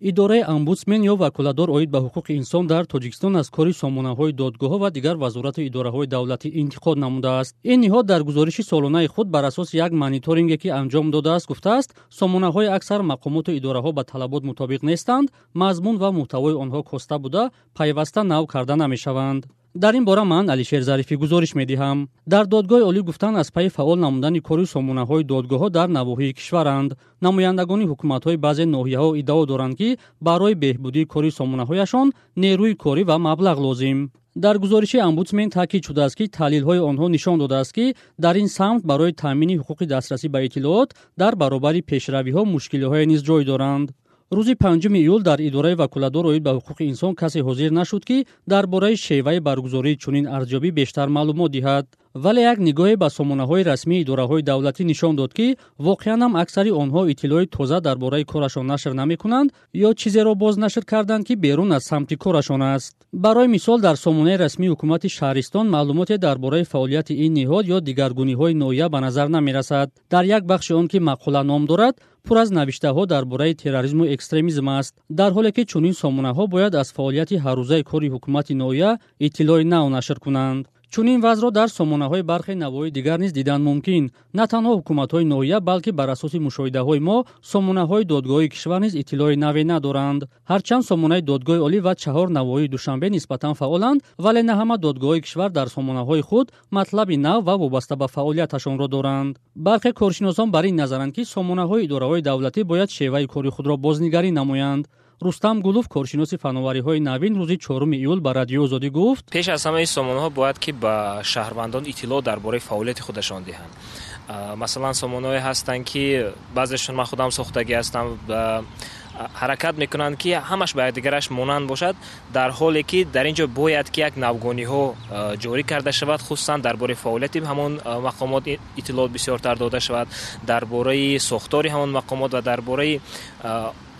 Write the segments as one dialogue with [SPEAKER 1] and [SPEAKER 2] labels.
[SPEAKER 1] идораи омбудсмен ё ваколадор оид ба ҳуқуқи инсон дар тоҷикистон аз кори сомонаҳои додгоҳҳо ва дигар вазорату идораҳои давлатӣ интиқод намудааст ин ниҳод дар гузориши солонаи худ бар асоси як мониторинге ки анҷом додааст гуфтааст сомонаҳои аксар мақомоту идораҳо ба талабот мутобиқ нестанд мазмун ва муҳтавои онҳо коста буда пайваста нав карда намешаванд дар ин бора ман алишер зарифӣ гузориш медиҳам. Дар додгоҳи олӣ гуфтанд аз пайи фаъол намудани кори сомонаҳои додгоҳҳо дар навоҳии кишваранд. Намояндагони ҳукуматҳои баъзе ноҳияҳо иддао доранд ки барои беҳбудии кори сомонаҳояшон нерӯи корӣ ва маблағ лозим. Дар гузориши омбудсмен таъкид шудааст ки таҳлилҳои онҳо нишон додааст ки дар ин самт барои таъмини ҳуқуқи дастрасӣ ба иттилоот дар баробари пешравиҳо мушкилиҳое низ ҷой доранд рӯзи панҷуми июл дар идораи ваколадор оид ба ҳуқуқи инсон касе ҳозир нашуд ки дар бораи шеваи баргузории чунин арзёбӣ бештар маълумот диҳад вале як нигоҳе ба сомонаҳои расмии идораҳои давлатӣ нишон дод ки воқеан ҳам аксари онҳо иттилои тоза дар бораи корашон нашр намекунанд ё чизеро бознашр карданд ки берун аз самти корашон аст. Барои мисол дар сомонаи расмии ҳукумати шаҳристон маълумоте дар бораи фаъолияти ин ниҳод ё дигаргуниҳои ноҳия ба назар намерасад. Дар як бахши он ки мақола ном дорад пур аз навиштаҳо дар бораи терроризму экстремизм аст. Дар ҳоле ки чунин сомонаҳо бояд аз фаъолияти ҳаррӯзаи кори ҳукумати ноҳия иттилои нав нашр кунанд чунин вазъро дар сомонаҳои бархе навои дигар низ дидан мумкин. На танҳо ҳукуматҳои ноҳия балки бар асоси мушоҳидаҳои мо сомонаҳои додгоҳи кишвар низ иттилои наве надоранд. Ҳарчанд сомонаи додгоҳи олӣ ва чаҳор навоии душанбе нисбатан фаъоланд вале на ҳама додгоҳои кишвар дар сомонаҳои худ матлаби нав ва вобаста ба фаъолияташонро доранд. Бархе коршиносон бар ин назаранд ки сомонаҳои идораҳои давлатӣ бояд шеваи кори худро бознигарӣ намоянд рустам гулов коршиноси фанновариҳои навин рӯзи чоруми июл ба радиои озодӣ гуфт
[SPEAKER 2] пеш аз ҳама ин сомонаҳо бояд ки ба шаҳрвандон иттилоъ дар бораи фаъолияти худашон диҳанд масалан сомонаҳое ҳастанд ки баъзешон ман худам сохтагӣ ҳастам ҳаракат мекунанд ки ҳамаш ба якдигараш монанд бошад дар ҳоле ки дар ин ҷо бояд ки як навгониҳо ҷорӣ карда шавад хусусан дар бораи фаъолияти ҳамон мақомот иттилоот бисёртар дода шавад дар бораи сохтори ҳамон мақомот ва дар бораи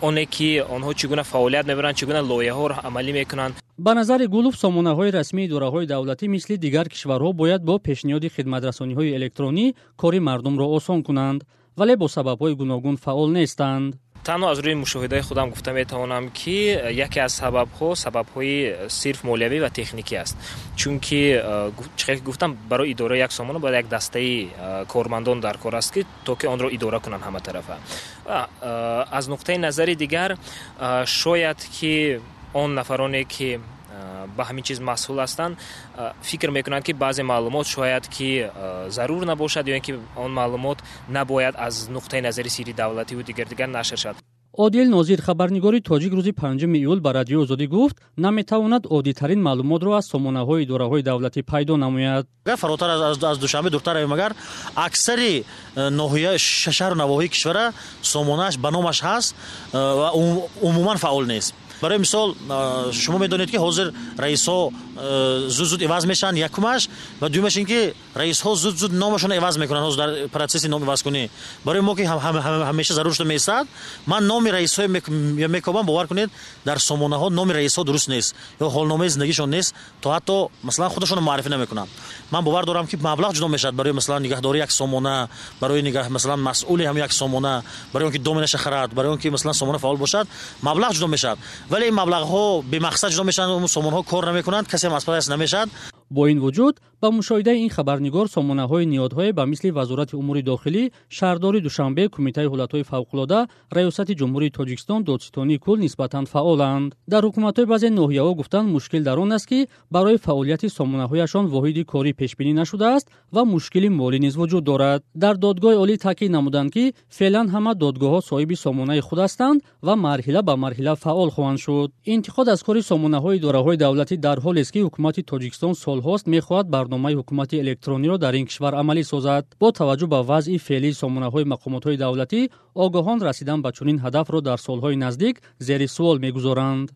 [SPEAKER 2] оне ки онҳо чӣ гуна фаъолият мебаранд чӣ гуна лоиҳаҳоро амалӣ мекунанд
[SPEAKER 1] ба назари гулов сомонаҳои расмии идораҳои давлатӣ мисли дигар кишварҳо бояд бо пешниҳоди хидматрасониҳои электронӣ кори мардумро осон кунанд вале бо сабабҳои гуногун фаъол нестанд
[SPEAKER 2] танҳо аз рӯи мушоҳидаи худам гуфта метавонам ки яке аз сабабҳо сабабҳои сирф молиявӣ ва техникӣ аст. Чунки чӣ ки гуфтам барои идораи як сомона бояд як дастаи кормандон дар кор аст ки то ки онро идора кунанд ҳама тарафа. Аз нуқтаи назари дигар шояд ки он нафароне ки ба ҳамин чиз масъул ҳастанд фикр мекунанд ки баъзе маълумот шояд ки зарур набошад ё ин ки он маълумот набояд аз нуқтаи назари сирри давлативу дигар дигар нашр шавад
[SPEAKER 1] одил нозир хабарнигори тоҷик рӯзи панҷуми июл ба радиои озодӣ гуфт наметавонад оддитарин маълумотро аз сомонаҳои идораҳои давлатӣ пайдо намояд
[SPEAKER 3] агар фаротар аз душанбе дуртар равем агар аксари э, ноҳия шаҳру навоҳии кишвара сомонааш ба номаш ҳаст э, ва умуман фаъол нест барои мисол шумо медонед ки ҳозир раисҳо зуд зуд иваз мешаванд якумаш ва дуюмаш ин ки раисҳо зуд зуд номашон иваз мекунанд ҳозир дар процесси номивазкунӣ барои мо ки ҳамеша зарур шуда меистад ман номи раисҳое мекобам бовар кунед дар сомонаҳо номи раисҳо дуруст нест ё ҳолномаи зиндагишон нест то ҳатто масалан худашонро маърифӣ намекунанд ман бовар дорам ки маблағ ҷудо мешавад барои масалан нигаҳдории як сомона барои масалан масъули ҳамин як сомона барои он ки доме нашахарад барои он ки масалан сомона фаъол бошад маблағ ҷудо мешавад вале ин маблағҳо бемақсад ҷудо мешаванд сомонаҳо кор намекунанд касе ҳам аз намешавад
[SPEAKER 1] бо ин вуҷуд ба мушоҳидаи ин хабарнигор сомонаҳои ниёдҳое ба мисли вазорати умури дохилӣ шаҳрдори душанбе кумитаи ҳолатҳои фавқулода раёсати ҷумҳурии тоҷикистон додситонии кул нисбатан фаъоланд дар ҳукуматҳои баъзе ноҳияҳо гуфтанд мушкил дар он аст ки барои фаъолияти сомонаҳояшон воҳиди корӣ пешбинӣ нашудааст ва мушкили молӣ низ вуҷуд дорад дар додгоҳи олӣ таъкид намуданд ки феълан ҳама додгоҳҳо соҳиби сомонаи худ ҳастанд ва марҳила ба марҳила фаъол хоҳанд шуд интиқод аз кори сомонаҳои идораҳои давлатӣ дар ҳолест ки ҳукумати тоҷикистон солҳост мехоҳад барномаи ҳукумати электрониро дар ин кишвар амалӣ созад. Бо таваҷҷӯҳ ба вазъи феълии сомонаҳои мақомотҳои давлатӣ огоҳон расидан ба чунин ҳадафро дар солҳои наздик зери суол мегузоранд